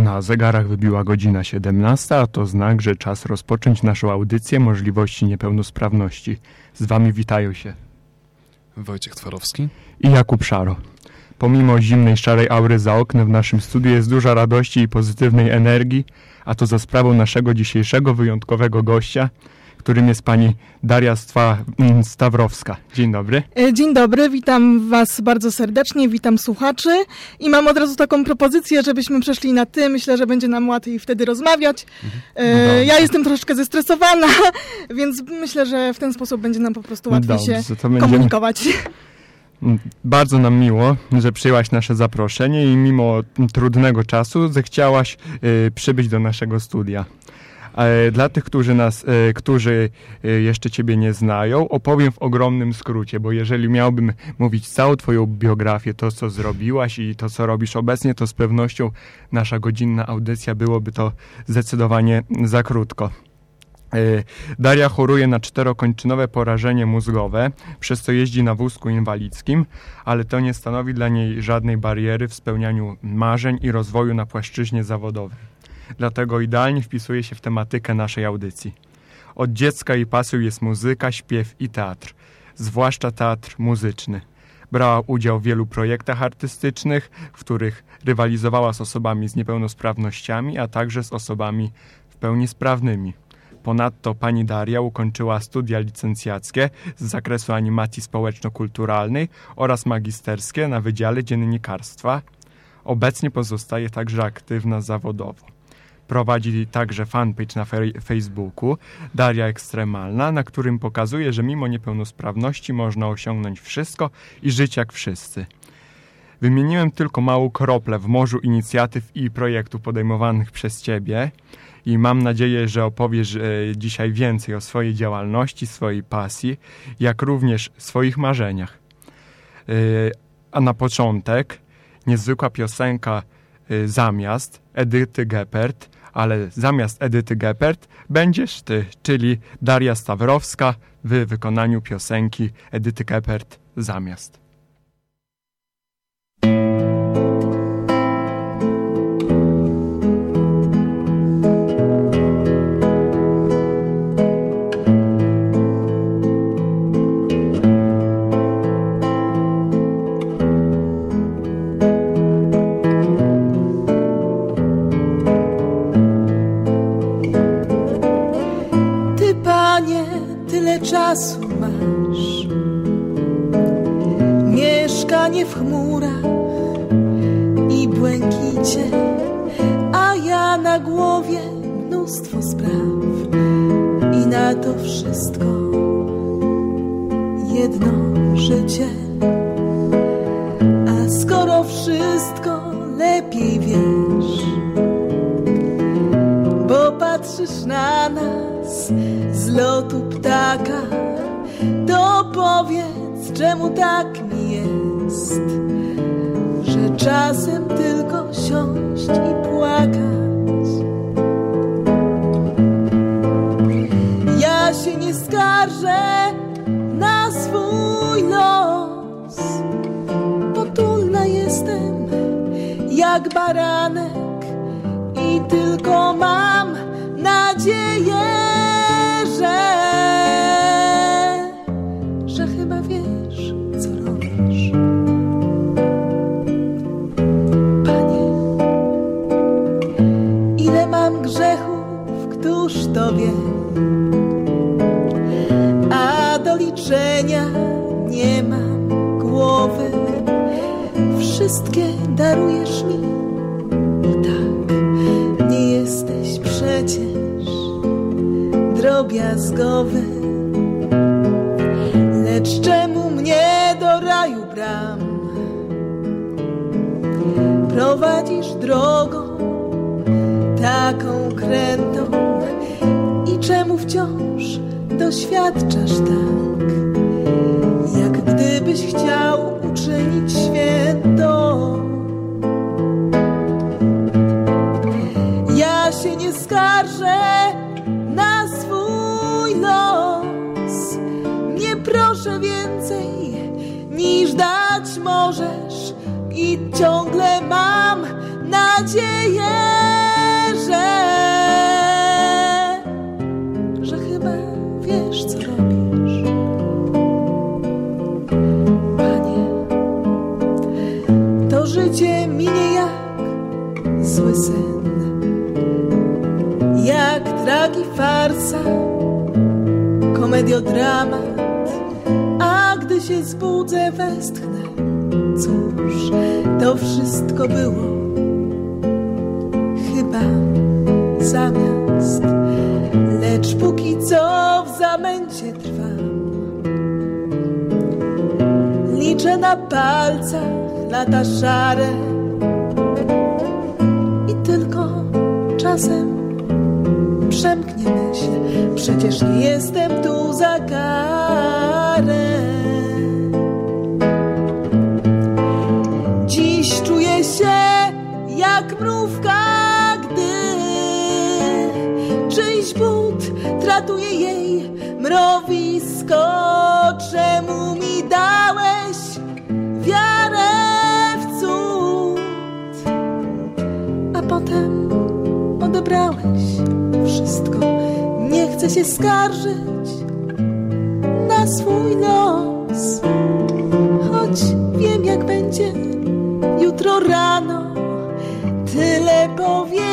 Na zegarach wybiła godzina 17, a to znak, że czas rozpocząć naszą audycję możliwości niepełnosprawności. Z wami witają się Wojciech Twarowski i Jakub Szaro. Pomimo zimnej, szarej aury za oknem w naszym studiu jest dużo radości i pozytywnej energii, a to za sprawą naszego dzisiejszego wyjątkowego gościa, którym jest pani Daria mm, Stawrowska. Dzień dobry. E, dzień dobry, witam Was bardzo serdecznie, witam słuchaczy i mam od razu taką propozycję, żebyśmy przeszli na ty. Myślę, że będzie nam łatwiej wtedy rozmawiać. Mhm. No ja jestem troszeczkę zestresowana, więc myślę, że w ten sposób będzie nam po prostu łatwiej Dobrze, się będziemy... komunikować. Mm, bardzo nam miło, że przyjęłaś nasze zaproszenie i mimo trudnego czasu zechciałaś y, przybyć do naszego studia. Dla tych, którzy, nas, e, którzy e, jeszcze Ciebie nie znają, opowiem w ogromnym skrócie, bo jeżeli miałbym mówić całą Twoją biografię, to co zrobiłaś i to co robisz obecnie, to z pewnością nasza godzinna audycja byłoby to zdecydowanie za krótko. E, Daria choruje na czterokończynowe porażenie mózgowe, przez co jeździ na wózku inwalidzkim, ale to nie stanowi dla niej żadnej bariery w spełnianiu marzeń i rozwoju na płaszczyźnie zawodowej dlatego idealnie wpisuje się w tematykę naszej audycji. Od dziecka jej pasją jest muzyka, śpiew i teatr, zwłaszcza teatr muzyczny. Brała udział w wielu projektach artystycznych, w których rywalizowała z osobami z niepełnosprawnościami, a także z osobami w pełni sprawnymi. Ponadto pani Daria ukończyła studia licencjackie z zakresu animacji społeczno-kulturalnej oraz magisterskie na Wydziale Dziennikarstwa. Obecnie pozostaje także aktywna zawodowo. Prowadzi także fanpage na Facebooku Daria Ekstremalna, na którym pokazuje, że mimo niepełnosprawności można osiągnąć wszystko i żyć jak wszyscy. Wymieniłem tylko małą kroplę w morzu inicjatyw i projektów podejmowanych przez Ciebie i mam nadzieję, że opowiesz e, dzisiaj więcej o swojej działalności, swojej pasji, jak również swoich marzeniach. E, a na początek niezwykła piosenka e, Zamiast Edyty Geppert ale zamiast Edyty Geppert będziesz ty, czyli Daria Stawrowska w wykonaniu piosenki Edyty Geppert zamiast. Na głowie mnóstwo spraw i na to wszystko jedno życie. A skoro wszystko lepiej wiesz, bo patrzysz na nas z lotu ptaka, to powiedz, czemu tak mi jest, że czasem tylko siąść darujesz mi, tak, nie jesteś przecież drobiazgowy. Lecz czemu mnie do raju bram? Prowadzisz drogą taką krętą czemu wciąż doświadczasz tak, jak gdybyś chciał uczynić święto. ciągle mam nadzieję, że, że chyba wiesz, co robisz. Panie, to życie minie jak zły sen, jak tragi farsa, komediodrama się zbudzę, westchnę. Cóż, to wszystko było chyba zamiast, lecz póki co w zamęcie trwam. Liczę na palcach lata szare i tylko czasem przemknie myśl, przecież nie jestem tu za karę. Tratuje jej mrowisko. Czemu mi dałeś wiarę w cud, a potem odebrałeś wszystko. Nie chcę się skarżyć na swój los, choć wiem jak będzie jutro rano. Tyle powiedzieć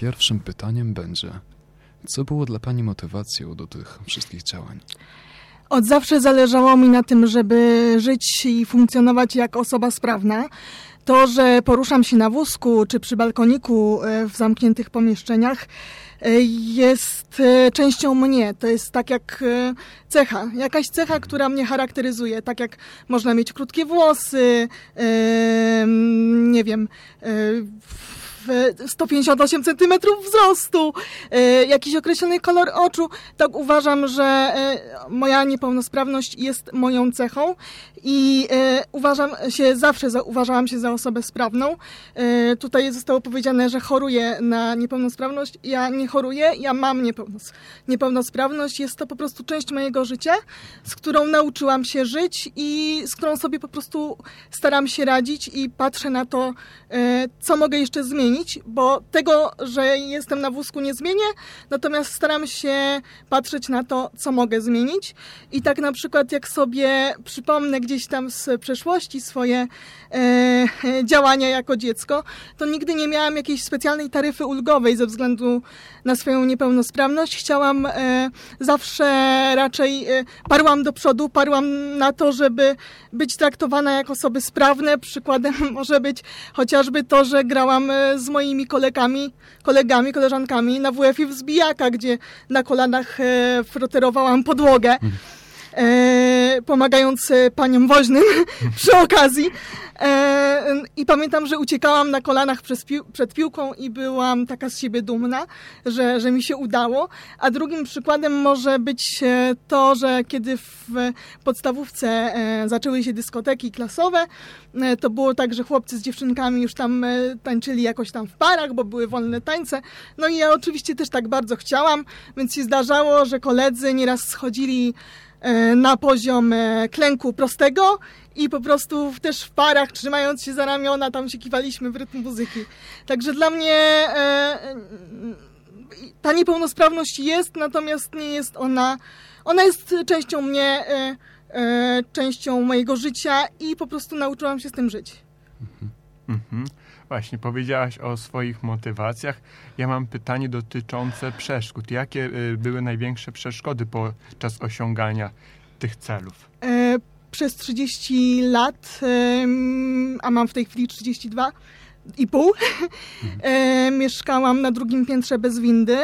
pierwszym pytaniem będzie, co było dla Pani motywacją do tych wszystkich działań? Od zawsze zależało mi na tym, żeby żyć i funkcjonować jak osoba sprawna. To, że poruszam się na wózku czy przy balkoniku e, w zamkniętych pomieszczeniach, e, jest e, częścią mnie. To jest tak jak cecha, jakaś cecha, która mnie charakteryzuje. Tak jak można mieć krótkie włosy, nie wiem, 158 cm wzrostu, e, jakiś określony kolor oczu. Tak uważam, że e, moja niepełnosprawność jest moją cechą i e, uważam się, zawsze za, uważałam się za osobę sprawną. Tutaj zostało powiedziane, że choruję na niepełnosprawność. Ja nie choruję, ja mam niepełnos niepełnosprawność. Jest to po prostu część mojego życia, z którą nauczyłam się żyć i z którą sobie po prostu staram się radzić i patrzę na to, co mogę jeszcze zmienić, bo tego, że jestem na wózku nie zmienię, natomiast staram się patrzeć na to, co mogę zmienić. I tak na przykład jak sobie przypomnę gdzieś tam z przeszłości swoje e, działania jako dziecko, to nigdy nie miałam jakiejś specjalnej taryfy ulgowej ze względu na swoją niepełnosprawność. Chciałam e, zawsze raczej e, parłam do przodu, parłam na to, żeby być traktowana jak osoby sprawne. Przykładem może być chociażby to, że grałam e, z moimi kolegami, kolegami, koleżankami na WF-ie gdzie na kolanach e, froterowałam podłogę. E, pomagając e, paniom woźnym przy okazji. E, I pamiętam, że uciekałam na kolanach pił przed piłką i byłam taka z siebie dumna, że, że mi się udało. A drugim przykładem może być e, to, że kiedy w podstawówce e, zaczęły się dyskoteki klasowe, to było tak, że chłopcy z dziewczynkami już tam tańczyli jakoś tam w parach, bo były wolne tańce. No i ja oczywiście też tak bardzo chciałam, więc się zdarzało, że koledzy nieraz schodzili na poziom e, klęku prostego i po prostu też w parach, trzymając się za ramiona, tam się kiwaliśmy w rytm muzyki. Także dla mnie e, e, ta niepełnosprawność jest, natomiast nie jest ona, ona jest częścią mnie, e, e, częścią mojego życia i po prostu nauczyłam się z tym żyć. Mhm. Właśnie, powiedziałaś o swoich motywacjach. Ja mam pytanie dotyczące przeszkód. Jakie y, były największe przeszkody podczas osiągania tych celów? E, przez 30 lat, a mam w tej chwili 32 i pół, e, mieszkałam na drugim piętrze bez windy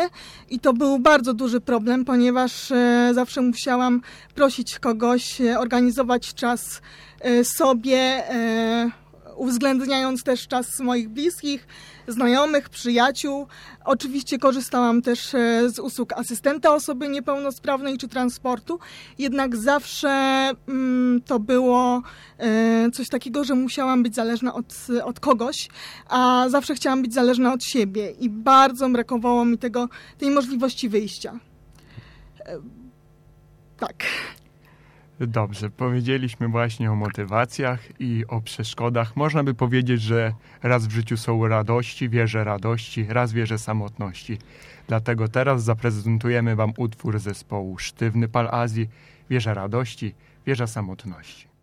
i to był bardzo duży problem, ponieważ e, zawsze musiałam prosić kogoś, e, organizować czas e, sobie, e, uwzględniając też czas moich bliskich, znajomych, przyjaciół. Oczywiście korzystałam też e, z usług asystenta osoby niepełnosprawnej czy transportu, jednak zawsze mm, to było e, coś takiego, że musiałam być zależna od, od kogoś, a zawsze chciałam być zależna od siebie i bardzo brakowało mi tego, tej możliwości wyjścia. tak. Dobrze, powiedzieliśmy właśnie o motywacjach i o przeszkodach. Można by powiedzieć, że raz w życiu są radości, wieże radości, raz wieże samotności. Dlatego teraz zaprezentujemy Wam utwór zespołu Sztywny Pal Azji, Wieża radości, wieża samotności.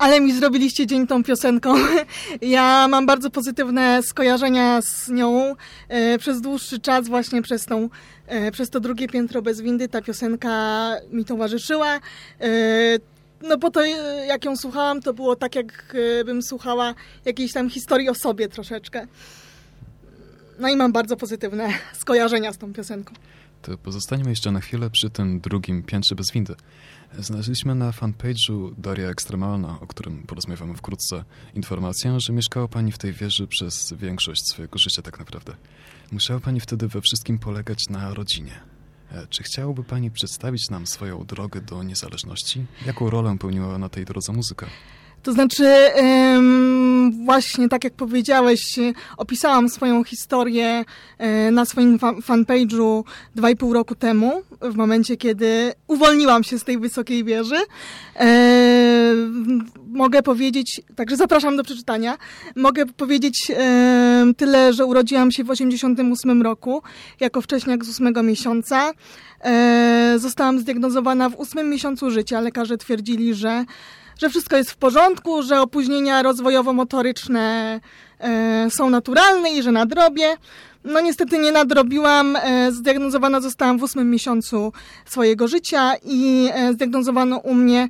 Ale mi zrobiliście dzień tą piosenką. Ja mam bardzo pozytywne skojarzenia z nią e, przez dłuższy czas, właśnie przez, tą, e, przez to drugie piętro bez windy. Ta piosenka mi towarzyszyła. E, no bo to jak ją słuchałam, to było tak, jakbym słuchała jakiejś tam historii o sobie troszeczkę. No i mam bardzo pozytywne skojarzenia z tą piosenką. To pozostaniemy jeszcze na chwilę przy tym drugim piętrze bez windy. Znaleźliśmy na fanpage'u Daria Ekstremalna, o którym porozmawiamy wkrótce, informację, że mieszkała pani w tej wieży przez większość swojego życia tak naprawdę. Musiała pani wtedy we wszystkim polegać na rodzinie. E, czy chciałaby pani przedstawić nam swoją drogę do niezależności? Jaką rolę pełniła na tej drodze muzyka? To znaczy, właśnie tak jak powiedziałeś, opisałam swoją historię e, na swoim fanpage'u dwa i pół roku temu, w momencie, kiedy uwolniłam się z tej wysokiej wieży. E, mogę powiedzieć, także zapraszam do przeczytania. Mogę powiedzieć tyle, że urodziłam się w 88 roku, jako wcześniak z ósmego miesiąca. E, zostałam zdiagnozowana w ósmym miesiącu życia. Lekarze twierdzili, że że wszystko jest w porządku, że opóźnienia rozwojowo-motoryczne e, są naturalne i że nadrobię. No niestety nie nadrobiłam. E, zdiagnozowana zostałam w ósmym miesiącu swojego życia i e, zdiagnozowano u mnie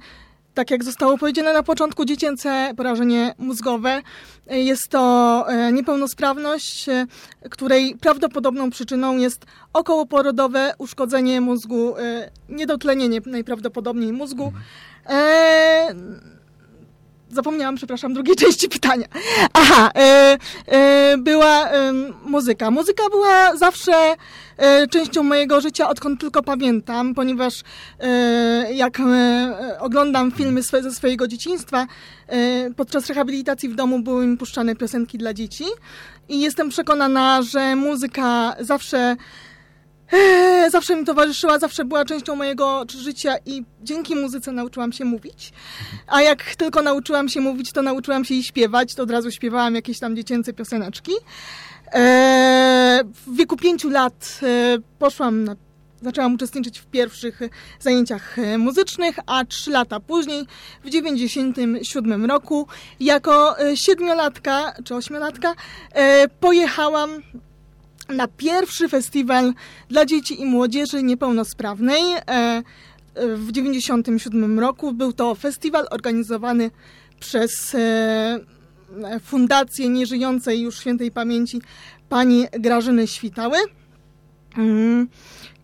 tak jak zostało powiedziane na początku, dziecięce porażenie mózgowe. Jest to e, niepełnosprawność, e, której prawdopodobną przyczyną jest okołoporodowe uszkodzenie mózgu, e, niedotlenienie najprawdopodobniej mózgu. E, zapomniałam, przepraszam, drugiej części pytania. Aha, e, e, była e, muzyka. Muzyka była zawsze e, częścią mojego życia, odkąd tylko pamiętam, ponieważ e, jak oglądam filmy swe, ze swojego dzieciństwa, podczas rehabilitacji w domu były mi puszczane piosenki dla dzieci i jestem przekonana, że muzyka zawsze zawsze mi towarzyszyła, zawsze była częścią mojego życia i dzięki muzyce nauczyłam się mówić. A jak tylko nauczyłam się mówić, to nauczyłam się i śpiewać, to od razu śpiewałam jakieś tam dziecięce pioseneczki. Eee, w wieku pięciu lat e, poszłam na zaczęłam uczestniczyć w pierwszych zajęciach e, muzycznych, a trzy lata później, w 97 roku, jako e, siedmiolatka czy ośmiolatka, pojechałam na pierwszy festiwal dla dzieci i młodzieży niepełnosprawnej e, w 1997 roku. Był to festiwal organizowany przez e, Fundację Nieżyjącej już świętej pamięci pani Grażyny Świtały. Mm.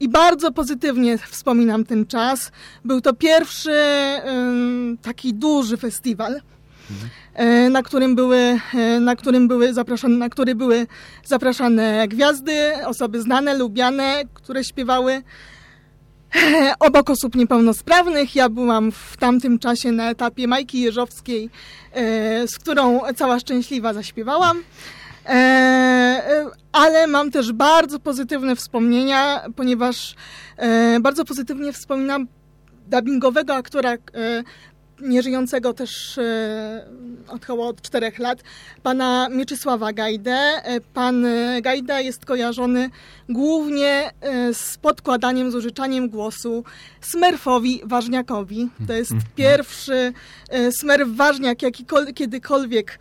I bardzo pozytywnie wspominam ten czas. Był to pierwszy taki duży festiwal. E, na którym były, e, na którym były zapraszane, na który były zapraszane gwiazdy, osoby znane, lubiane, które śpiewały e, obok osób niepełnosprawnych. Ja byłam w tamtym czasie na etapie Majki Jeżowskiej, z którą cała szczęśliwa zaśpiewałam. Ale mam też bardzo pozytywne wspomnienia, ponieważ bardzo pozytywnie wspominam dubbingowego aktora nieżyjącego też e, około od czterech lat, pana Mieczysława Gajdę. E, pan Gajda jest kojarzony głównie e, z podkładaniem, z użyczaniem głosu Smurfowi Ważniakowi. To jest mhm. pierwszy Smurf Ważniak, jaki kiedykolwiek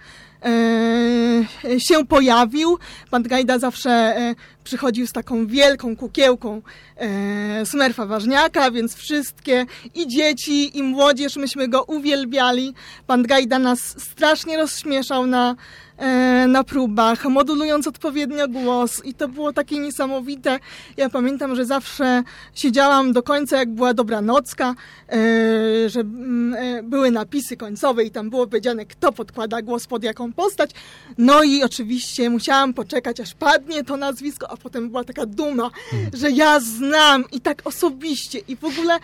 się pojawił. Pan Gajda zawsze przychodził z taką wielką kukiełką e, Smerfa Ważniaka, więc wszystkie i dzieci, i młodzież, myśmy go uwielbiali. Pan Gajda nas strasznie rozśmieszał na, e, na próbach, modulując odpowiednio głos i to było takie niesamowite. Ja pamiętam, że zawsze siedziałam do końca, jak była dobranocka, e, że mm, e, były napisy końcowe i tam było powiedziane, kto podkłada głos pod jaką postać. No i oczywiście musiałam poczekać, aż padnie to nazwisko, a potem była taka duma, że ja znam i tak osobiście i w ogóle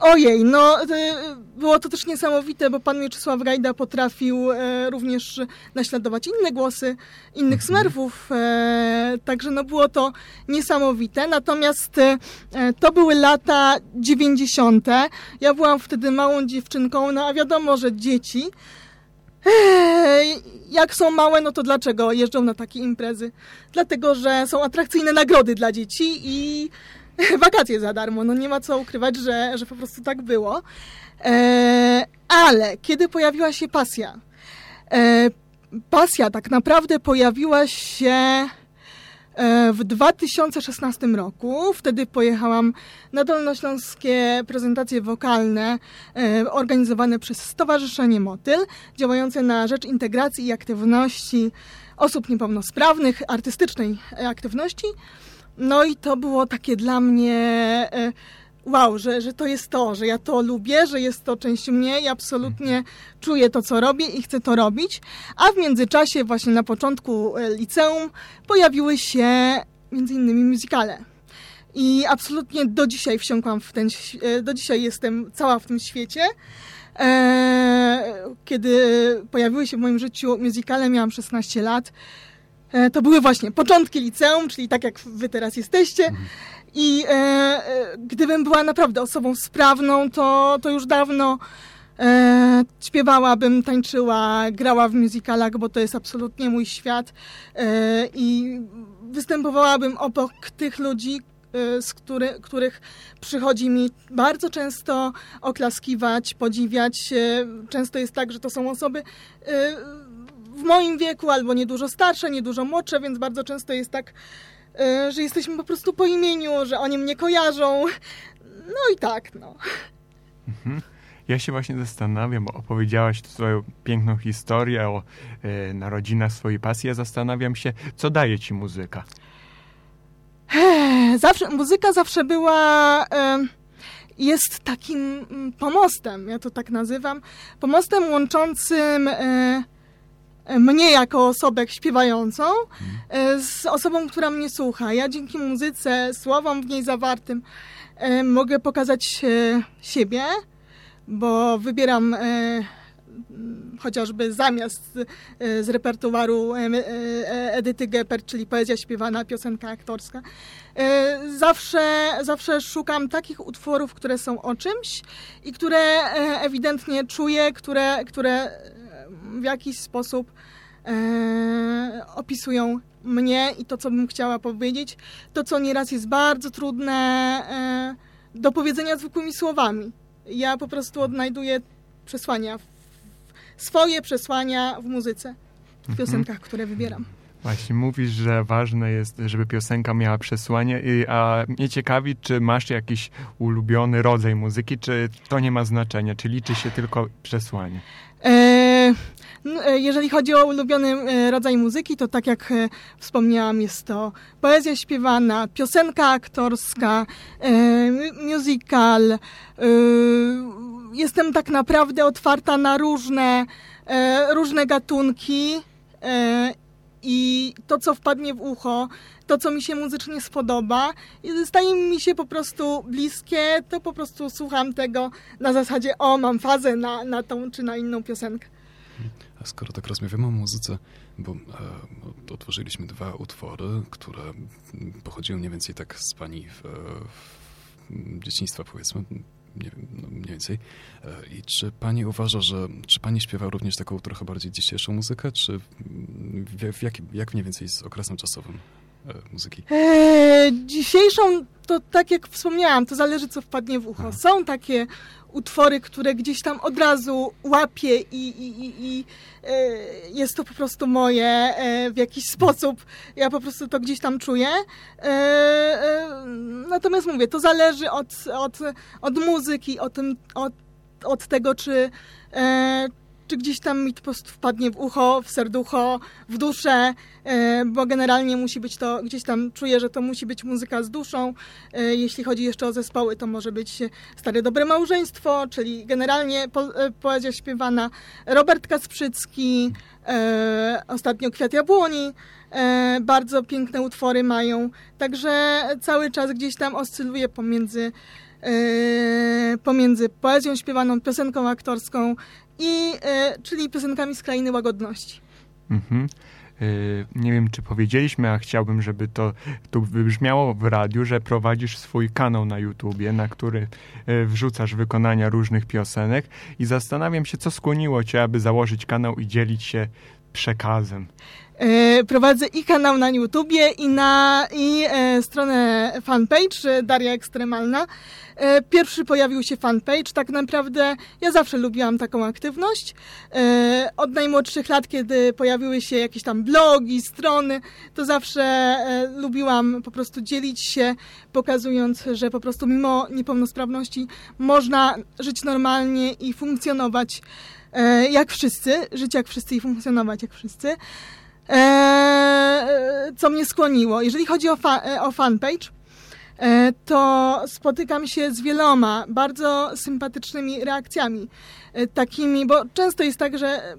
ojej, no było to też niesamowite, bo pan Mieczysław Gajda potrafił e, również naśladować inne głosy innych mhm. smerfów, e, także no było to niesamowite, natomiast e, to były lata 90. Ja byłam wtedy małą dziewczynką, no a wiadomo, że dzieci jak są małe, no to dlaczego jeżdżą na takie imprezy? Dlatego, że są atrakcyjne nagrody dla dzieci i wakacje za darmo. No nie ma co ukrywać, że, że po prostu tak było. E, Ale kiedy pojawiła się pasja, e, pasja tak naprawdę pojawiła się w 2016 roku. Wtedy pojechałam na dolnośląskie prezentacje wokalne e, organizowane przez Stowarzyszenie Motyl, działające na rzecz integracji i aktywności osób niepełnosprawnych, artystycznej aktywności. No i to było takie dla mnie e, wow, że, że to jest to, że ja to lubię, że jest to część mnie i absolutnie czuję to, co robię i chcę to robić. A w międzyczasie, właśnie na początku e, liceum, pojawiły się między innymi muzykale. I absolutnie do dzisiaj wsiąkłam w ten, e, do dzisiaj jestem cała w tym świecie. Kiedy pojawiły się w moim życiu muzykale, miałam 16 lat. To były właśnie początki liceum, czyli tak jak wy teraz jesteście. I e, e, gdybym była naprawdę osobą sprawną, to, to już dawno e, śpiewałabym, tańczyła, grała w musicalach, bo to jest absolutnie mój świat. E, I występowałabym obok tych ludzi, e, z który, których przychodzi mi bardzo często oklaskiwać, podziwiać. E, często jest tak, że to są osoby w moim wieku albo niedużo starsze, niedużo młodsze, więc bardzo często jest tak, E, że jesteśmy po prostu po imieniu, że oni mnie kojarzą. No i tak, no. Mhm. Ja się właśnie zastanawiam, bo opowiedziałaś swoją piękną historię o e, narodzinach swojej pasji. Ja zastanawiam się, co daje ci muzyka? Zawsze, muzyka zawsze była... E, jest takim mm, pomostem, ja to tak nazywam, pomostem łączącym e, mnie jako osobę śpiewającą e, z osobą, która mnie słucha. Ja dzięki muzyce, słowom w niej zawartym e, mogę pokazać e, siebie, bo wybieram chociażby zamiast z repertuaru Edyty Gepper, czyli poezja śpiewana, piosenka aktorska. Zawsze, zawsze szukam takich utworów, które są o czymś i które ewidentnie czuję, które, które w jakiś sposób e, opisują mnie i to, co bym chciała powiedzieć. To, co nieraz jest bardzo trudne e, do powiedzenia zwykłymi słowami. Ja po prostu odnajduję przesłania, swoje przesłania w muzyce, w mhm. piosenkach, które wybieram. Właśnie mówisz, że ważne jest, żeby piosenka miała przesłanie, a mnie ciekawi, czy masz jakiś ulubiony rodzaj muzyki, czy to nie ma znaczenia, czy liczy się tylko przesłanie? E, jeżeli chodzi o ulubiony e, rodzaj muzyki, to tak jak e, wspomniałam, jest to poezja śpiewana, piosenka aktorska, musical. Jestem tak naprawdę otwarta na różne, różne gatunki i to, co wpadnie w ucho, to, co mi się muzycznie spodoba staje mi się po prostu bliskie, to po prostu słucham tego na zasadzie, o, mam fazę na, na tą czy na inną piosenkę. A skoro tak rozmawiamy o muzyce, bo e, otworzyliśmy dwa utwory, które pochodziły mniej więcej tak z pani w, w dzieciństwa, powiedzmy, nie wiem, no mniej więcej. E, I czy pani uważa, że czy pani śpiewa również taką trochę bardziej dzisiejszą muzykę, czy w, w jak, jak mniej więcej z okresem czasowym muzyki? Eee, dzisiejszą to tak jak wspomniałam, to zależy co wpadnie w ucho. Aha. Są takie utwory, które gdzieś tam od razu łapię i, i, i, i e, jest to po prostu moje e, w jakiś sposób. Ja po prostu to gdzieś tam czuję. E, natomiast mówię, to zależy od, od, od muzyki, od, tym, od, od tego, czy czy gdzieś tam mi to wpadnie w ucho, w serducho, w duszę, e, bo generalnie musi być to, gdzieś tam czuję, że to musi być muzyka z duszą. E, jeśli chodzi jeszcze o zespoły, to może być Stare Dobre Małżeństwo, czyli generalnie po, e, poezja śpiewana Robert Kasprzycki, ostatnio Kwiat Jabłoni, bardzo piękne utwory mają, także cały czas gdzieś tam oscyluję pomiędzy pomiędzy poezją śpiewaną, piosenką aktorską, i, e, czyli piosenkami z Krainy Łagodności. Mhm. E, nie wiem, czy powiedzieliśmy, a chciałbym, żeby to tu wybrzmiało w radiu, że prowadzisz swój kanał na YouTubie, na który e, wrzucasz wykonania różnych piosenek i zastanawiam się, co skłoniło cię, aby założyć kanał i dzielić się przekazem? E, prowadzę i kanał na YouTubie, i na i e, stronę fanpage Daria Ekstremalna. E, pierwszy pojawił się fanpage. Tak naprawdę ja zawsze lubiłam taką aktywność. E, od najmłodszych lat, kiedy pojawiły się jakieś tam blogi, strony, to zawsze e, lubiłam po prostu dzielić się, pokazując, że po prostu mimo niepełnosprawności można żyć normalnie i funkcjonować e, jak wszyscy, żyć jak wszyscy i funkcjonować jak wszyscy. E, co mnie skłoniło. Jeżeli chodzi o, fa e, o fanpage, e, to spotykam się z wieloma bardzo sympatycznymi reakcjami. Takimi, bo często jest tak, że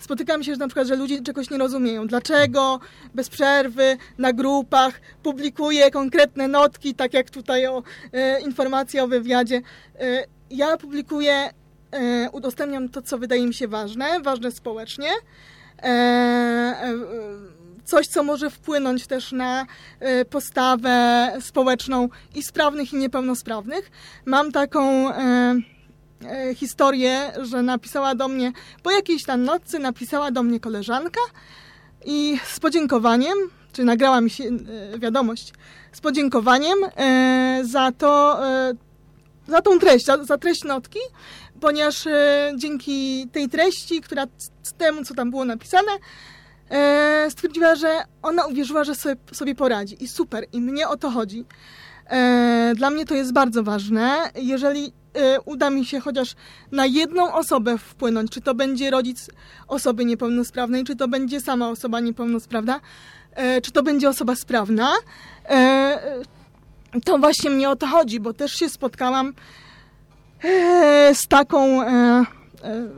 spotykam się, że na przykład, że ludzie czegoś nie rozumieją. Dlaczego bez przerwy na grupach publikuję konkretne notki, tak jak tutaj o e, informacje o wywiadzie. E, ja publikuję, e, udostępniam to, co wydaje mi się ważne, ważne społecznie. E, e, coś, co może wpłynąć też na e, postawę społeczną i sprawnych, i niepełnosprawnych. Mam taką historię, że napisała do mnie, po jakiejś tam nocy napisała do mnie koleżanka i z podziękowaniem, czy nagrała mi się wiadomość, z podziękowaniem za to, za tą treść, za, za treść notki, ponieważ e, dzięki tej treści, która temu, co tam było napisane, e, stwierdziła, że ona uwierzyła, że sobie, poradzi. I super, i mnie o to chodzi. E, dla mnie to jest bardzo ważne. Jeżeli uda mi się chociaż na jedną osobę wpłynąć, czy to będzie rodzic osoby niepełnosprawnej, czy to będzie sama osoba niepełnosprawna, czy to będzie osoba sprawna, to właśnie mnie o to chodzi, bo też się spotkałam z taką, e, e,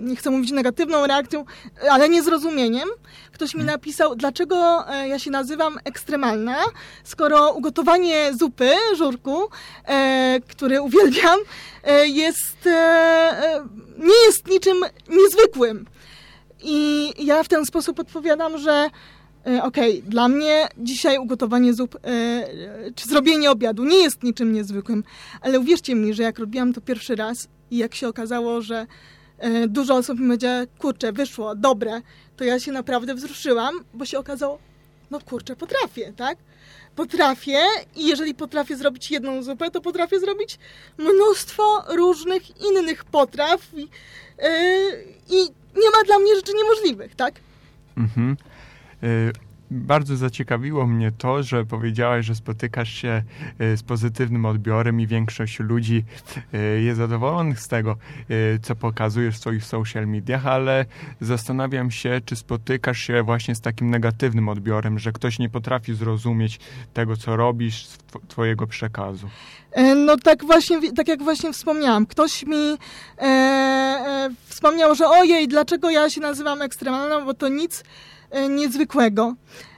nie chcę mówić negatywną reakcją, ale niezrozumieniem. Ktoś mi napisał, dlaczego e, ja się nazywam ekstremalna, skoro ugotowanie zupy, żurku, e, który uwielbiam, e, jest, nie jest niczym niezwykłym. I ja w ten sposób odpowiadam, że okej, okay, dla mnie dzisiaj ugotowanie zup e, czy zrobienie obiadu nie jest niczym niezwykłym, ale uwierzcie mi, że jak robiłam to pierwszy raz i jak się okazało, że e, dużo osób mi powiedziało, kurczę, wyszło, dobre, to ja się naprawdę wzruszyłam, bo się okazało, no kurczę, potrafię, tak? Potrafię i jeżeli potrafię zrobić jedną zupę, to potrafię zrobić mnóstwo różnych innych potraw i, i nie ma dla mnie rzeczy niemożliwych, tak? Mhm. Y, bardzo zaciekawiło mnie to, że powiedziałaś, że spotykasz się y, z pozytywnym odbiorem i większość ludzi y, jest zadowolonych z tego, co pokazujesz w swoich social mediach, ale zastanawiam się, czy spotykasz się właśnie z takim negatywnym odbiorem, że ktoś nie potrafi zrozumieć tego, co robisz, twojego przekazu. E, no tak właśnie, tak jak właśnie wspomniałam, ktoś mi e, e, wspomniał, że ojej, dlaczego ja się nazywam ekstremalną, bo to nic niezwykłego.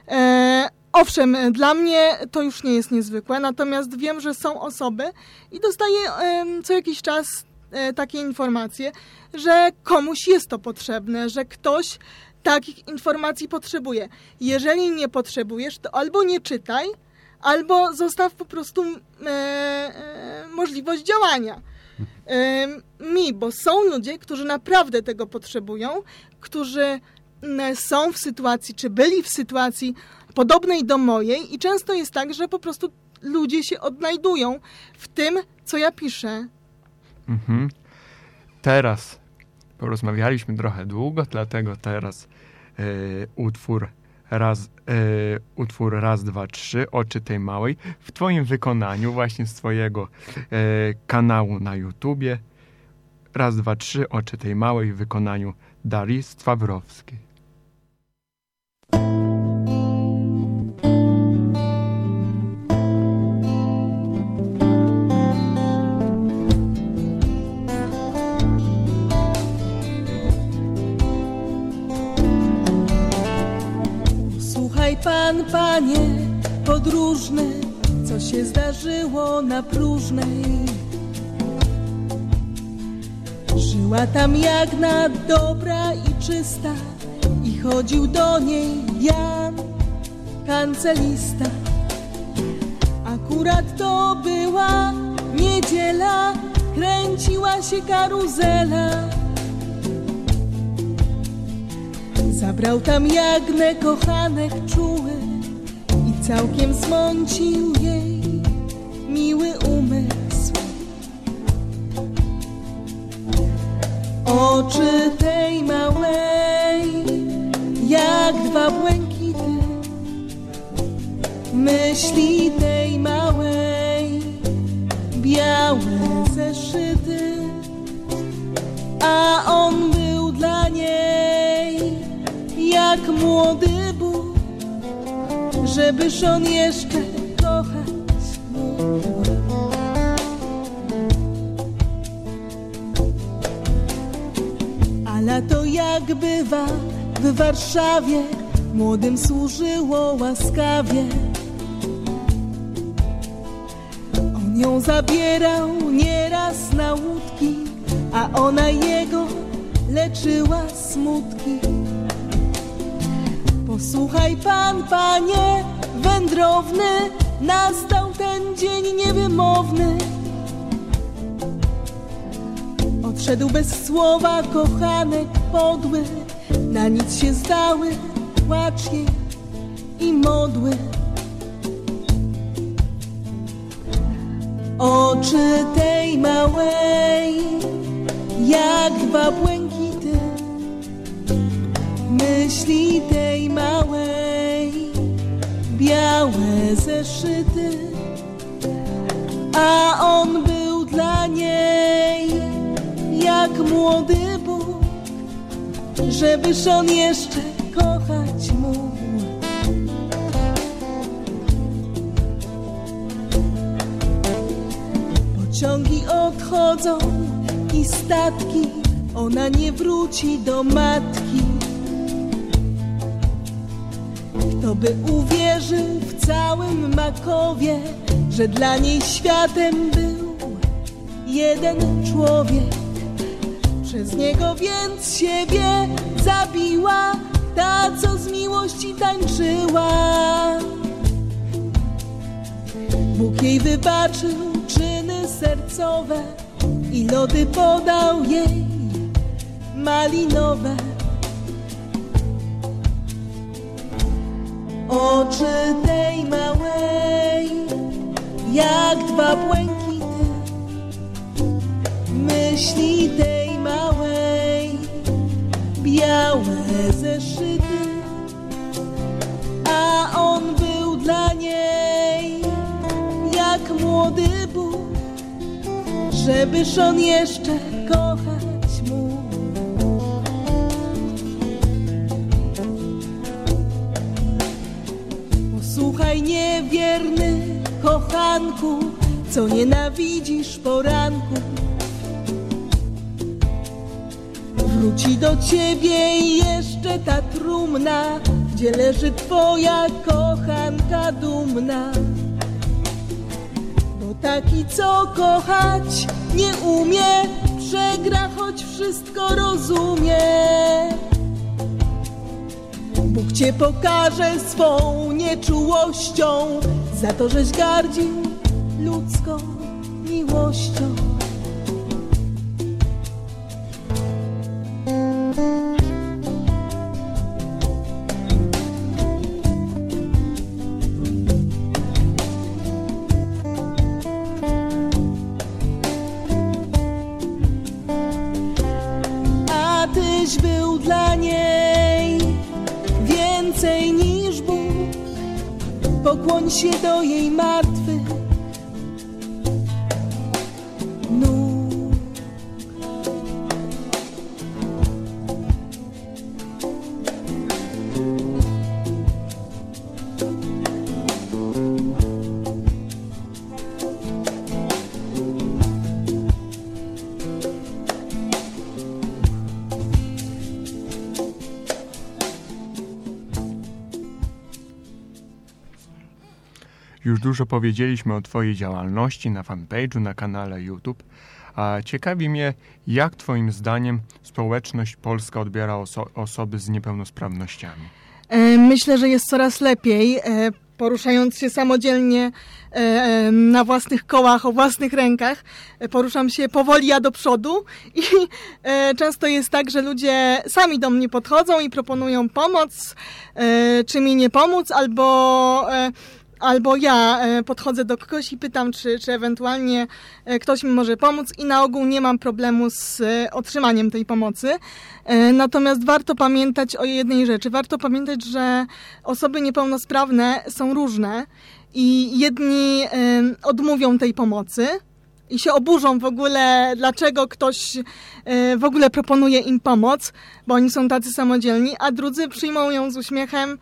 E, owszem, dla mnie to już nie jest niezwykłe, natomiast wiem, że są osoby i dostaję co jakiś czas e, takie informacje, że komuś jest to potrzebne, że ktoś takich informacji potrzebuje. Jeżeli nie potrzebujesz, to albo nie czytaj, albo zostaw po prostu e, e, możliwość działania. E, mi, bo są ludzie, którzy naprawdę tego potrzebują, którzy są w sytuacji, czy byli w sytuacji podobnej do mojej i często jest tak, że po prostu ludzie się odnajdują w tym, co ja piszę. Mhm. Teraz porozmawialiśmy trochę długo, dlatego teraz e, utwór raz, e, utwór raz, dwa, trzy, oczy tej małej, w twoim wykonaniu, właśnie z twojego e, kanału na YouTubie. Raz, dwa, trzy, oczy tej małej w wykonaniu Darii Stwawrowskiej. Pan, panie, podróżny, co się zdarzyło na próżnej. Żyła tam jagna dobra i czysta i chodził do niej Jan, kancelista. Akurat to była niedziela, kręciła się karuzela Zabrał tam jagnę kochanek czuły i całkiem zmącił jej miły umysł. Oczy tej małej, jak dwa błękity, myśli tej małej, białe zeszyty, a on był dla niej jak młody Bóg, żebyż on jeszcze kochać mógł. A lato jak bywa w Warszawie, młodym służyło łaskawie. On ją zabierał nieraz na łódki, a ona jego leczyła smutki. Posłuchaj pan, panie wędrowny, nastał ten dzień niewymowny. Odszedł bez słowa kochanek podły, na nic się zdały płacz jej i modły. Oczy tej małej, jak dwa błękity, myśli tej małej, białe zeszyty, a on był dla niej jak młody Bóg, żebyż on jeszcze kochać mógł. Pociągi odchodzą i statki, ona nie wróci do matki. By uwierzył w całym Makowie, że dla niej światem był jeden człowiek. Przez niego więc siebie zabiła, ta co z miłości tańczyła. Bóg jej wybaczył czyny sercowe i lody podał jej malinowe. Oczy tej małej, jak dwa błękity, myśli tej małej, białe zeszyty, a on był dla niej jak młody Bóg, żebyż on jeszcze kochać Niewierny kochanku, co nienawidzisz poranku. Wróci do ciebie jeszcze ta trumna, gdzie leży twoja kochanka dumna. Bo taki, co kochać nie umie, przegra, choć wszystko rozumie. Bóg cię pokaże swą nieczułością za to, żeś gardził ludzką miłością. Już dużo powiedzieliśmy o Twojej działalności na fanpage'u, na kanale YouTube. A ciekawi mnie, jak Twoim zdaniem społeczność polska odbiera oso- osoby z niepełnosprawnościami? E, myślę, że jest coraz lepiej, e, poruszając się samodzielnie e, na własnych kołach, o własnych rękach. Poruszam się powoli, a do przodu i często jest tak, że ludzie sami do mnie podchodzą i proponują pomoc, czy mi nie pomóc, albo albo ja e, podchodzę do kogoś i pytam, czy, czy ewentualnie e, ktoś mi może pomóc i na ogół nie mam problemu z e, otrzymaniem tej pomocy. Natomiast warto pamiętać o jednej rzeczy. Warto pamiętać, że osoby niepełnosprawne są różne i jedni odmówią tej pomocy, i się oburzą w ogóle, dlaczego ktoś w ogóle proponuje im pomoc, bo oni są tacy samodzielni, a drudzy przyjmą ją z uśmiechem,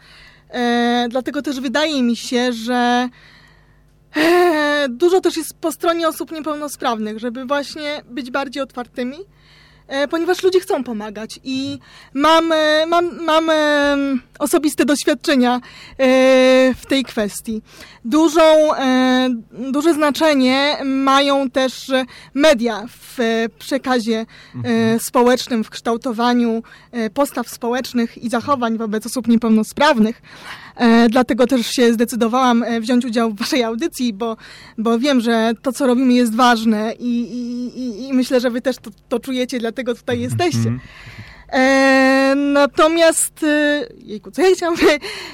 E, dlatego też wydaje mi się, że e, dużo też jest po stronie osób niepełnosprawnych, żeby właśnie być bardziej otwartymi, ponieważ ludzie chcą pomagać i mam, e, mam, mam e, osobiste doświadczenia w tej kwestii. Dużą, duże znaczenie mają też media w przekazie mhm. społecznym, w kształtowaniu postaw społecznych i zachowań wobec osób niepełnosprawnych. Dlatego też się zdecydowałam wziąć udział w Waszej audycji, bo, bo wiem, że to, co robimy, jest ważne i, i, i myślę, że Wy też to, to czujecie, dlatego tutaj jesteście. Mhm. E, natomiast, e, jejku, co ja chciałam?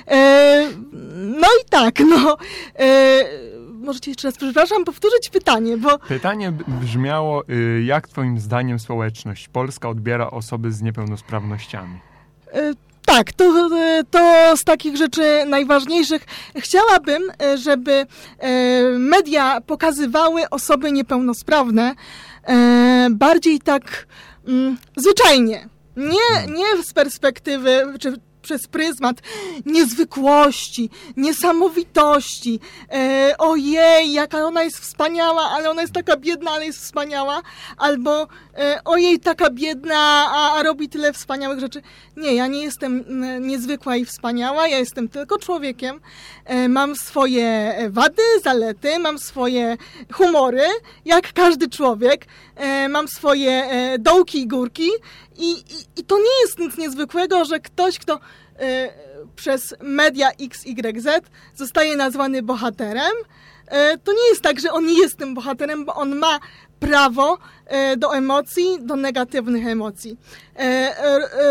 E, no i tak, no. E, możecie jeszcze raz, przepraszam, powtórzyć pytanie, bo... Pytanie brzmiało, y, jak twoim zdaniem społeczność polska odbiera osoby z niepełnosprawnościami? E, tak, to, to z takich rzeczy najważniejszych. Chciałabym, e, żeby media pokazywały osoby niepełnosprawne bardziej tak mm, zwyczajnie. Nie, nie z perspektywy, czy przez pryzmat niezwykłości, niesamowitości. E, ojej, jaka ona jest wspaniała, ale ona jest taka biedna, ale jest wspaniała. Albo e, ojej, taka biedna, a, a robi tyle wspaniałych rzeczy. Nie, ja nie jestem niezwykła i wspaniała, ja jestem tylko człowiekiem. E, mam swoje wady, zalety, mam swoje humory, jak każdy człowiek. E, mam swoje e, dołki i górki. I, i, I to nie jest nic niezwykłego, że ktoś, kto e, przez media XYZ zostaje nazwany bohaterem. To nie jest tak, że on jest tym bohaterem, bo on ma prawo do emocji, do negatywnych emocji.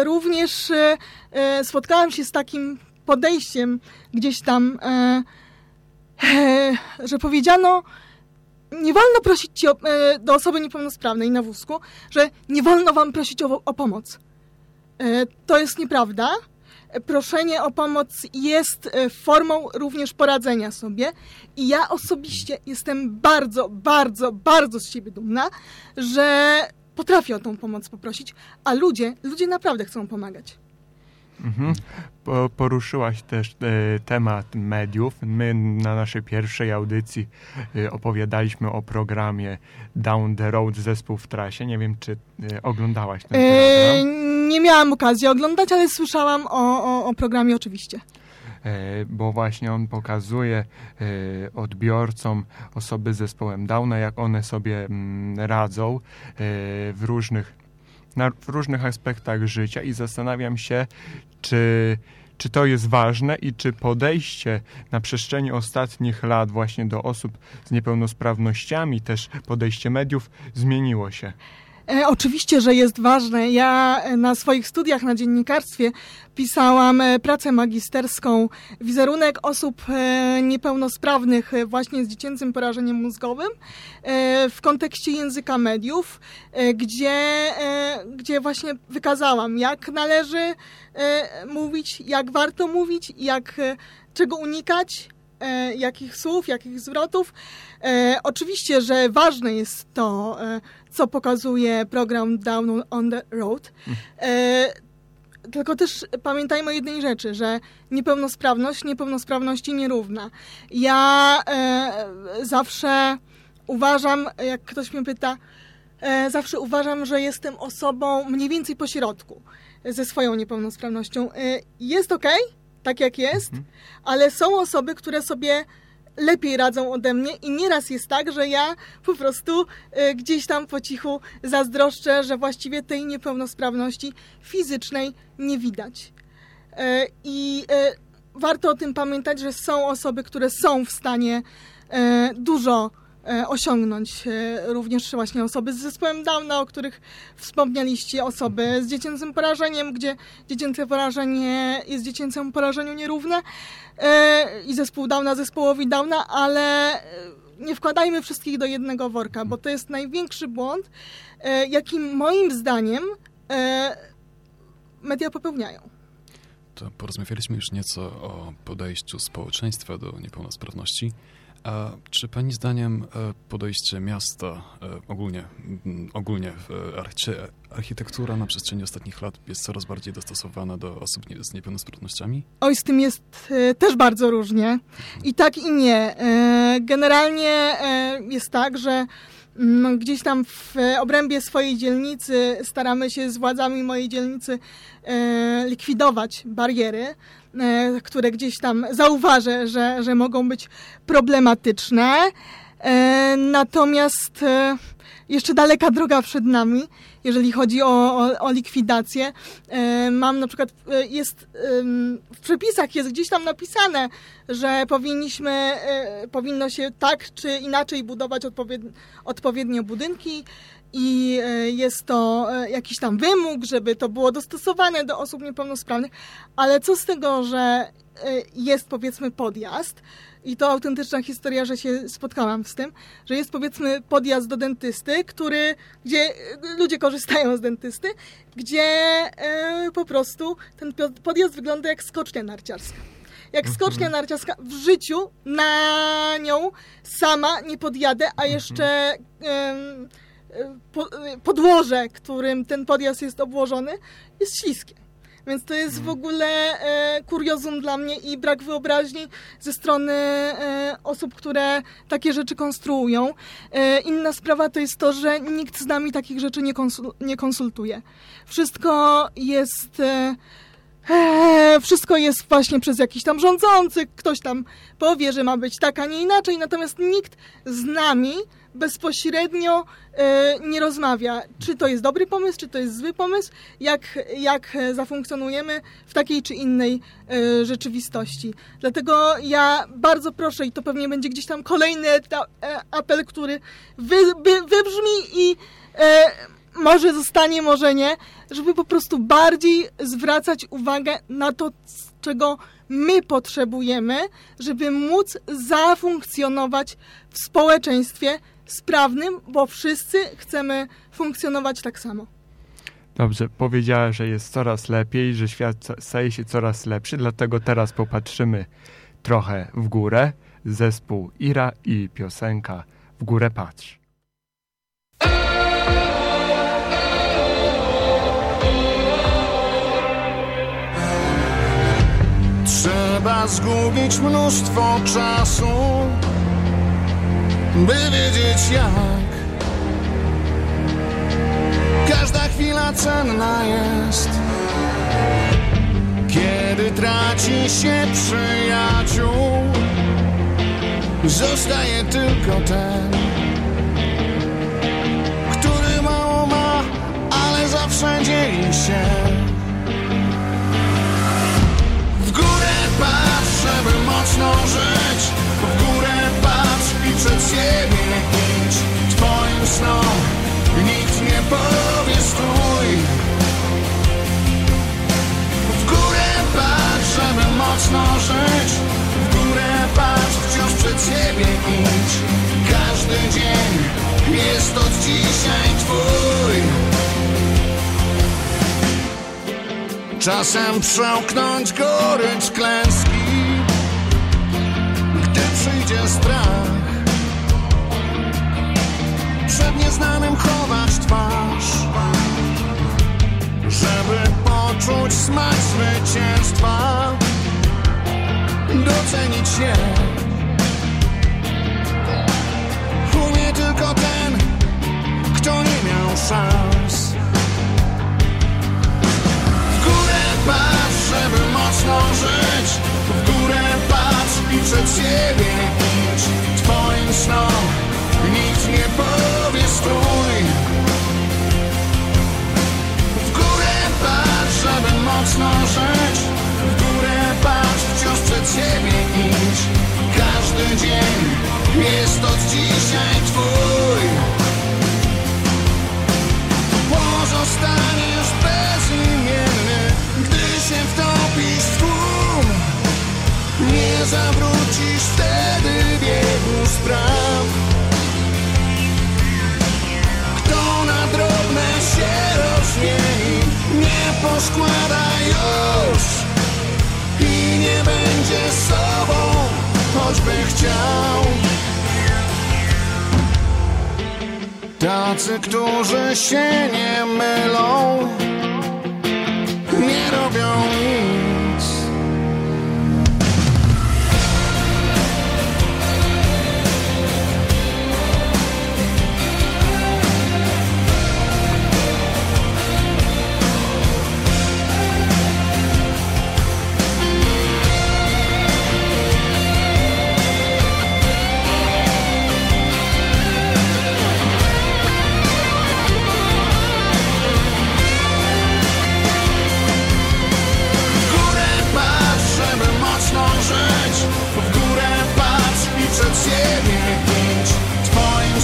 Również spotkałam się z takim podejściem gdzieś tam, że powiedziano, nie wolno prosić ci o, do osoby niepełnosprawnej na wózku, że nie wolno wam prosić o, o pomoc. To jest nieprawda proszenie o pomoc jest e, formą również poradzenia sobie. I ja osobiście jestem bardzo, bardzo, bardzo z siebie dumna, że potrafię o tą pomoc poprosić, a ludzie, ludzie naprawdę chcą pomagać. Mhm. Poruszyłaś też e, temat mediów. My na naszej pierwszej audycji e, opowiadaliśmy o programie Down the Road Zespół w trasie. Nie wiem, czy e, oglądałaś ten program. nie miałam okazji oglądać, ale słyszałam o, o, o programie oczywiście bo właśnie on pokazuje odbiorcom osoby z zespołem Downa, jak one sobie mm, radzą w różnych na, w różnych aspektach życia i zastanawiam się, czy, czy to jest ważne i czy podejście na przestrzeni ostatnich lat właśnie do osób z niepełnosprawnościami, też podejście mediów zmieniło się. E, oczywiście, że jest ważne. Ja e, na swoich studiach na dziennikarstwie pisałam e, pracę magisterską Wizerunek osób niepełnosprawnych właśnie z dziecięcym porażeniem mózgowym w kontekście języka mediów, gdzie, gdzie właśnie wykazałam, jak należy mówić, jak warto mówić, jak czego unikać, jakich słów, jakich zwrotów. Oczywiście, że ważne jest to, co pokazuje program Down on the Road. E, tylko też pamiętajmy o jednej rzeczy, że niepełnosprawność niepełnosprawności nierówna. Ja e, zawsze uważam, jak ktoś mnie pyta, e, zawsze uważam, że jestem osobą mniej więcej po środku ze swoją niepełnosprawnością. E, jest ok, tak jak jest, mhm. ale są osoby, które sobie lepiej radzą ode mnie i nieraz jest tak, że ja po prostu y, gdzieś tam po cichu zazdroszczę, że właściwie tej niepełnosprawności fizycznej nie widać. E, I e, warto o tym pamiętać, że są osoby, które są w stanie e, dużo osiągnąć. E, również właśnie osoby z zespołem Downa, o których wspomnieliście, osoby z dziecięcym porażeniem, gdzie dziecięce porażenie jest dziecięcemu porażeniu nierówne e, i zespół Downa zespołowi Downa, ale e, nie wkładajmy wszystkich do jednego worka, bo to jest największy błąd, e, jaki moim zdaniem e, media popełniają. To porozmawialiśmy już nieco o podejściu społeczeństwa do niepełnosprawności. A czy Pani zdaniem e, podejście miasta e, ogólnie, ogólnie czy architektura na przestrzeni ostatnich lat jest coraz bardziej dostosowana do osób z niepełnosprawnościami? Oj, z tym jest e, też bardzo różnie. I tak i nie. Generalnie jest tak, że gdzieś tam w obrębie swojej dzielnicy staramy się z władzami mojej dzielnicy e, likwidować bariery, e, które gdzieś tam zauważę, że, że mogą być problematyczne. E, natomiast e, jeszcze daleka droga przed nami, jeżeli chodzi o, o, o likwidację. E, mam na przykład, e, jest w przepisach jest gdzieś tam napisane, że powinniśmy, e, powinno się tak czy inaczej budować odpowied, odpowiednio budynki i jest to jakiś tam wymóg, żeby to było dostosowane do osób niepełnosprawnych, ale co z tego, że jest powiedzmy podjazd i to autentyczna historia, że się spotkałam z tym, że jest powiedzmy podjazd do dentysty, który, gdzie e, ludzie korzystają z dentysty, gdzie e, po prostu ten podjazd wygląda jak skocznia narciarska. Jak skocznia narciarska w życiu na nią sama nie podjadę, a jeszcze em, e, po, e, podłoże, którym ten podjazd jest obłożony, jest śliskie. Więc to jest w ogóle e, kuriozum dla mnie i brak wyobraźni ze strony e, osób, które takie rzeczy konstruują. E, inna sprawa to jest to, że nikt z nami takich rzeczy nie, konsul, nie konsultuje. Wszystko jest. E, e, wszystko jest właśnie przez jakiś tam rządzący, ktoś tam powie, że ma być tak, a nie inaczej, natomiast nikt z nami bezpośrednio e, nie rozmawia, czy to jest dobry pomysł, czy to jest zły pomysł, jak, jak zafunkcjonujemy w takiej czy innej e, rzeczywistości. Dlatego ja bardzo proszę, i to pewnie będzie gdzieś tam kolejny e, apel, który wy, wy, wybrzmi i może zostanie, może nie, żeby po prostu bardziej zwracać uwagę na to, czego my potrzebujemy, żeby móc zafunkcjonować w społeczeństwie sprawnym, bo wszyscy chcemy funkcjonować tak samo. Dobrze, powiedziała, że jest coraz lepiej, że świat staje się coraz lepszy, dlatego teraz popatrzymy trochę w górę. Zespół Ira i piosenka W górę patrz. Trzeba zgubić mnóstwo czasu, by wiedzieć jak. Każda chwila cenna jest, kiedy traci się przyjaciół. Zostaje tylko ten, który mało ma, ale zawsze dzieli się. W górę patrz, żeby mocno żyć górę patrz i przed siebie idź. Twoim snom nikt nie powie stój. W górę patrz, żeby mocno żyć. W górę patrz, wciąż przed siebie idź. Każdy dzień jest od dzisiaj twój. Czasem przełknąć gorycz klęski przyjdzie strach. Przed nieznanym chować twarz Żeby poczuć smak zwycięstwa. Docenić się. Umie tylko ten, kto nie miał szans. W górę patrz, żeby mocno żyć górę patrz i przed siebie idź. Twoim snom nic nie powie stój. W górę patrz, żeby mocno rzeć W górę patrz, wciąż przed siebie idź. Każdy dzień jest od dzisiaj twój. Poskłada już I nie będzie sobą Choćby chciał. Tacy, którzy się nie mylą Nie robią nic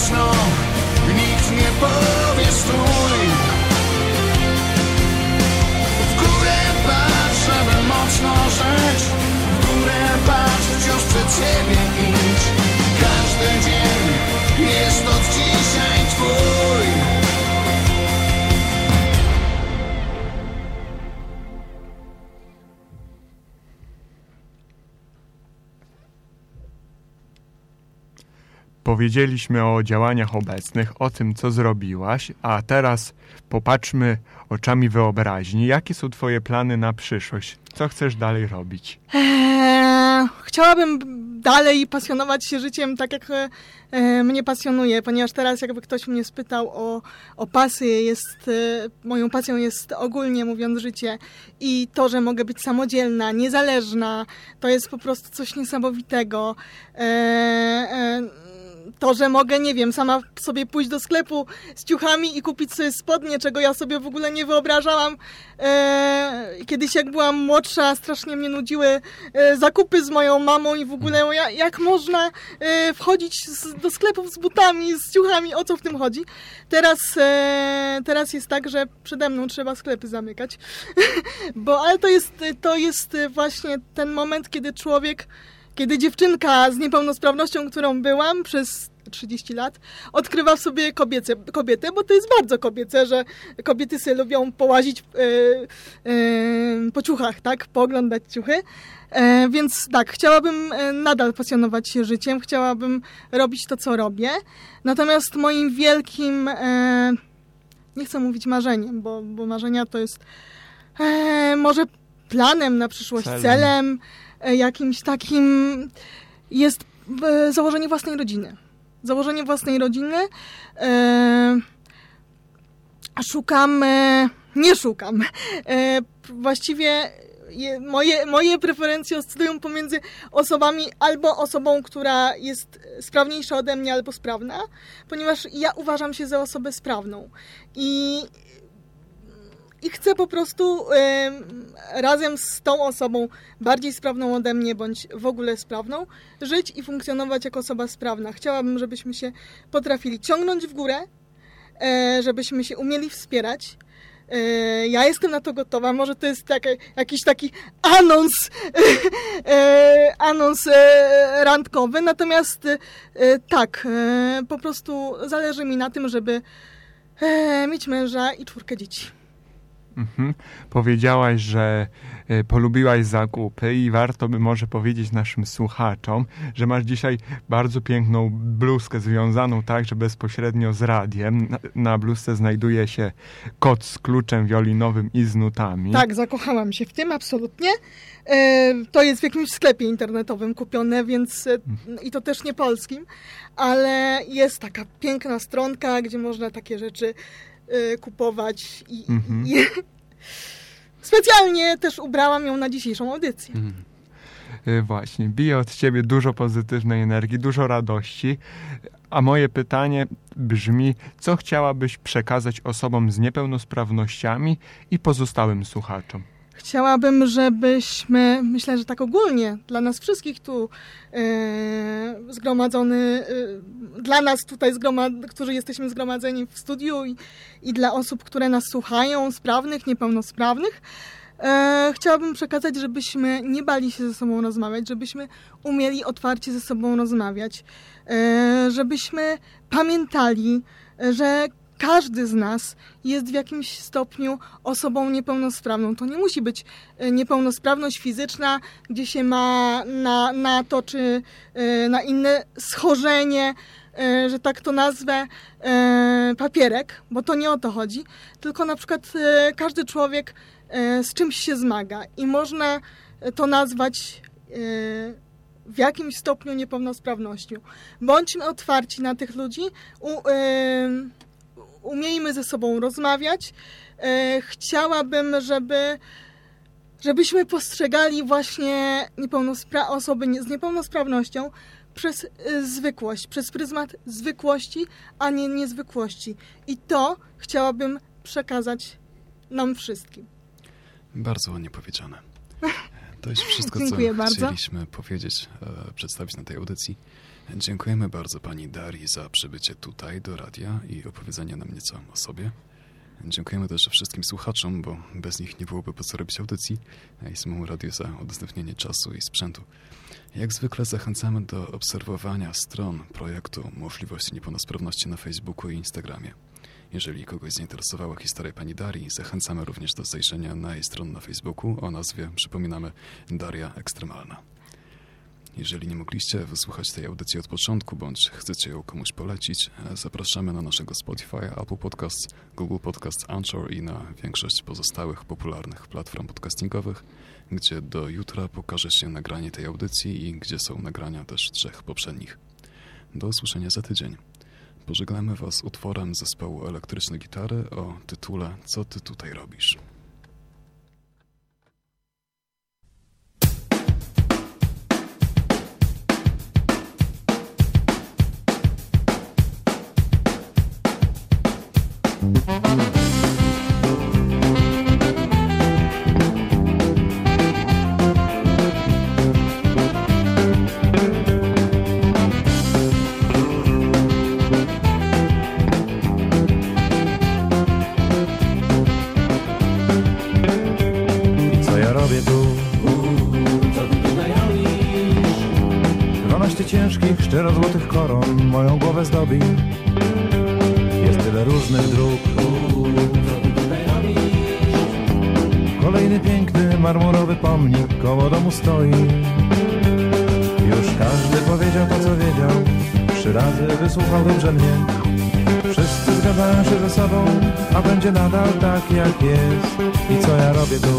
Snom nikt nie powie stój. W górę patrz, żeby mocno żyć W górę patrz, wciąż przed siebie idź. Każdy dzień jest od dzisiaj twój Powiedzieliśmy o działaniach obecnych, o tym, co zrobiłaś, a teraz popatrzmy oczami wyobraźni. Jakie są Twoje plany na przyszłość? Co chcesz dalej robić? Eee, chciałabym dalej pasjonować się życiem tak, jak e, mnie pasjonuje, ponieważ teraz jakby ktoś mnie spytał o, o pasję, jest, e, moją pasją jest ogólnie mówiąc życie i to, że mogę być samodzielna, niezależna, to jest po prostu coś niesamowitego. E, e, to, że mogę, nie wiem, sama sobie pójść do sklepu z ciuchami i kupić sobie spodnie, czego ja sobie w ogóle nie wyobrażałam. E, kiedyś jak byłam młodsza, strasznie mnie nudziły e, zakupy z moją mamą i w ogóle ja, jak można e, wchodzić z, do sklepów z butami, z ciuchami, o co w tym chodzi. Teraz, e, teraz jest tak, że przede mną trzeba sklepy zamykać. Bo, ale to jest, to jest właśnie ten moment, kiedy człowiek kiedy dziewczynka z niepełnosprawnością, którą byłam przez 30 lat, odkrywa w sobie kobiece, kobietę, bo to jest bardzo kobiece, że kobiety sobie lubią połazić yy, yy, po ciuchach, tak? Pooglądać ciuchy. E, więc tak, chciałabym e, nadal pasjonować się życiem, chciałabym robić to, co robię. Natomiast moim wielkim, e, nie chcę mówić marzeniem, bo, bo marzenia to jest e, może planem na przyszłość, Celem. celem e, jakimś takim jest e, założenie własnej rodziny. Założenie własnej rodziny. E, szukam, e, nie szukam. E, właściwie je, moje, moje preferencje oscylują pomiędzy osobami albo osobą, która jest sprawniejsza ode mnie, albo sprawna, ponieważ ja uważam się za osobę sprawną. I i chcę po prostu em, razem z tą osobą bardziej sprawną ode mnie, bądź w ogóle sprawną, żyć i funkcjonować jako osoba sprawna. Chciałabym, żebyśmy się potrafili ciągnąć w górę, e, żebyśmy się umieli wspierać. E, ja jestem na to gotowa. Może to jest taki, jakiś taki anons, e, anons randkowy, natomiast tak, po prostu zależy mi na tym, żeby mieć męża i czwórkę dzieci. Mhm. Powiedziałaś, że e, polubiłaś zakupy i warto by może powiedzieć naszym słuchaczom, że masz dzisiaj bardzo piękną bluzkę związaną także bezpośrednio z radiem. Na, na bluzce znajduje się kot z kluczem wiolinowym i z nutami. Tak, zakochałam się w tym, absolutnie. E, to jest w jakimś sklepie internetowym kupione, więc e, i to też nie polskim, ale jest taka piękna stronka, gdzie można takie rzeczy e, kupować i, Mhm. i specjalnie też ubrałam ją na dzisiejszą audycję. Y, Właśnie, bije od ciebie dużo pozytywnej energii, dużo radości. A moje pytanie brzmi, co chciałabyś przekazać osobom z niepełnosprawnościami i pozostałym słuchaczom? Chciałabym, żebyśmy, myślę, że tak ogólnie, dla nas wszystkich tu e, zgromadzony, e, dla nas tutaj, zgromad, którzy jesteśmy zgromadzeni w studiu i, i dla osób, które nas słuchają, sprawnych, niepełnosprawnych, e, chciałabym przekazać, żebyśmy nie bali się ze sobą rozmawiać, żebyśmy umieli otwarcie ze sobą rozmawiać, e, żebyśmy pamiętali, że każdy z nas jest w jakimś stopniu osobą niepełnosprawną. To nie musi być e, niepełnosprawność fizyczna, gdzie się ma na, na to czy e, na inne schorzenie, e, że tak to nazwę, papierek, bo to nie o to chodzi, tylko na przykład każdy człowiek z czymś się zmaga i można to nazwać w jakimś stopniu niepełnosprawnością. Bądźmy otwarci na tych ludzi, u, umiejmy ze sobą rozmawiać. E, chciałabym, żeby żebyśmy postrzegali właśnie niepełnospra- osoby z niepełnosprawnością przez y, zwykłość, przez pryzmat zwykłości, a nie niezwykłości. I to chciałabym przekazać nam wszystkim. Bardzo ładnie powiedziane. To jest wszystko, co bardzo. chcieliśmy powiedzieć, e, przedstawić na tej audycji. Dziękujemy bardzo pani Darii za przybycie tutaj do radia i opowiedzenie nam nieco o sobie. Dziękujemy też wszystkim słuchaczom, bo bez nich nie byłoby po co robić audycji, i samemu radiu za udostępnienie czasu i sprzętu. Jak zwykle zachęcamy do obserwowania stron projektu Możliwości Niepełnosprawności na Facebooku i Instagramie. Jeżeli kogoś zainteresowała historia pani Darii, zachęcamy również do zajrzenia na jej stron na Facebooku o nazwie, przypominamy, Daria Ekstremalna. Jeżeli nie mogliście wysłuchać tej audycji od początku, bądź chcecie ją komuś polecić, zapraszamy na naszego Spotify, Apple Podcasts, Google Podcasts, Anchor i na większość pozostałych popularnych platform podcastingowych, gdzie do jutra pokaże się nagranie tej audycji i gdzie są nagrania też trzech poprzednich. Do usłyszenia za tydzień. Pożegnamy Was utworem zespołu elektrycznej gitary o tytule Co Ty tutaj robisz? Wysłuchał dobrze mnie Wszyscy zgadzają się ze sobą, a będzie nadal tak jak jest. I co ja robię tu?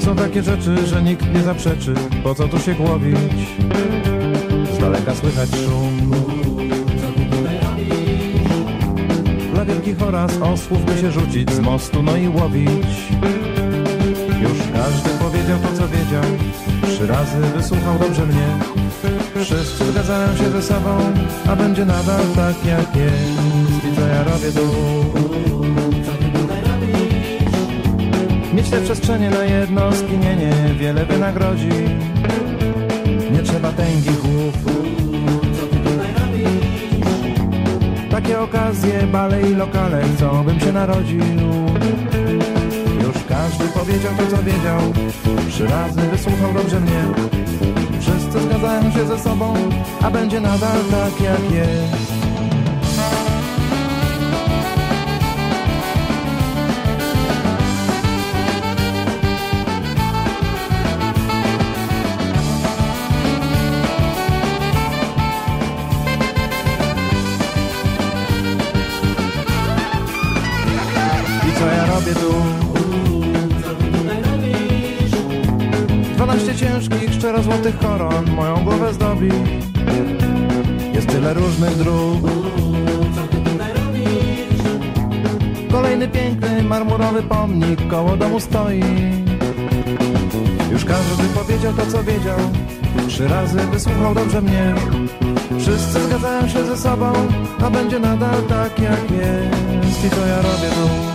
Są takie rzeczy, że nikt nie zaprzeczy. Po co tu się głowić? Z daleka słychać szum. Dla wielkich oraz osłów by się rzucić z mostu, no i łowić. Już każdy powiedział to, co wiedział Trzy razy wysłuchał dobrze mnie. Wszyscy zgadzają się ze sobą A będzie nadal tak jak jest. I co ja robię tu? Mieć te przestrzenie na jedno skinienie Wiele wynagrodzi Nie trzeba tęgich głów Takie okazje, bale i lokale Chcą bym się narodził powiedział to co wiedział Trzy razy wysłuchał dobrze mnie Wszyscy zgadzają się ze sobą, a będzie nadal tak jak jest. Szczero złotych koron Moją głowę zdobi. Jest tyle różnych dróg. Kolejny piękny, marmurowy pomnik Koło domu stoi. Już każdy powiedział to, co wiedział. Trzy razy wysłuchał dobrze mnie. Wszyscy zgadzają się ze sobą A będzie nadal tak, jak jest. I to ja robię tu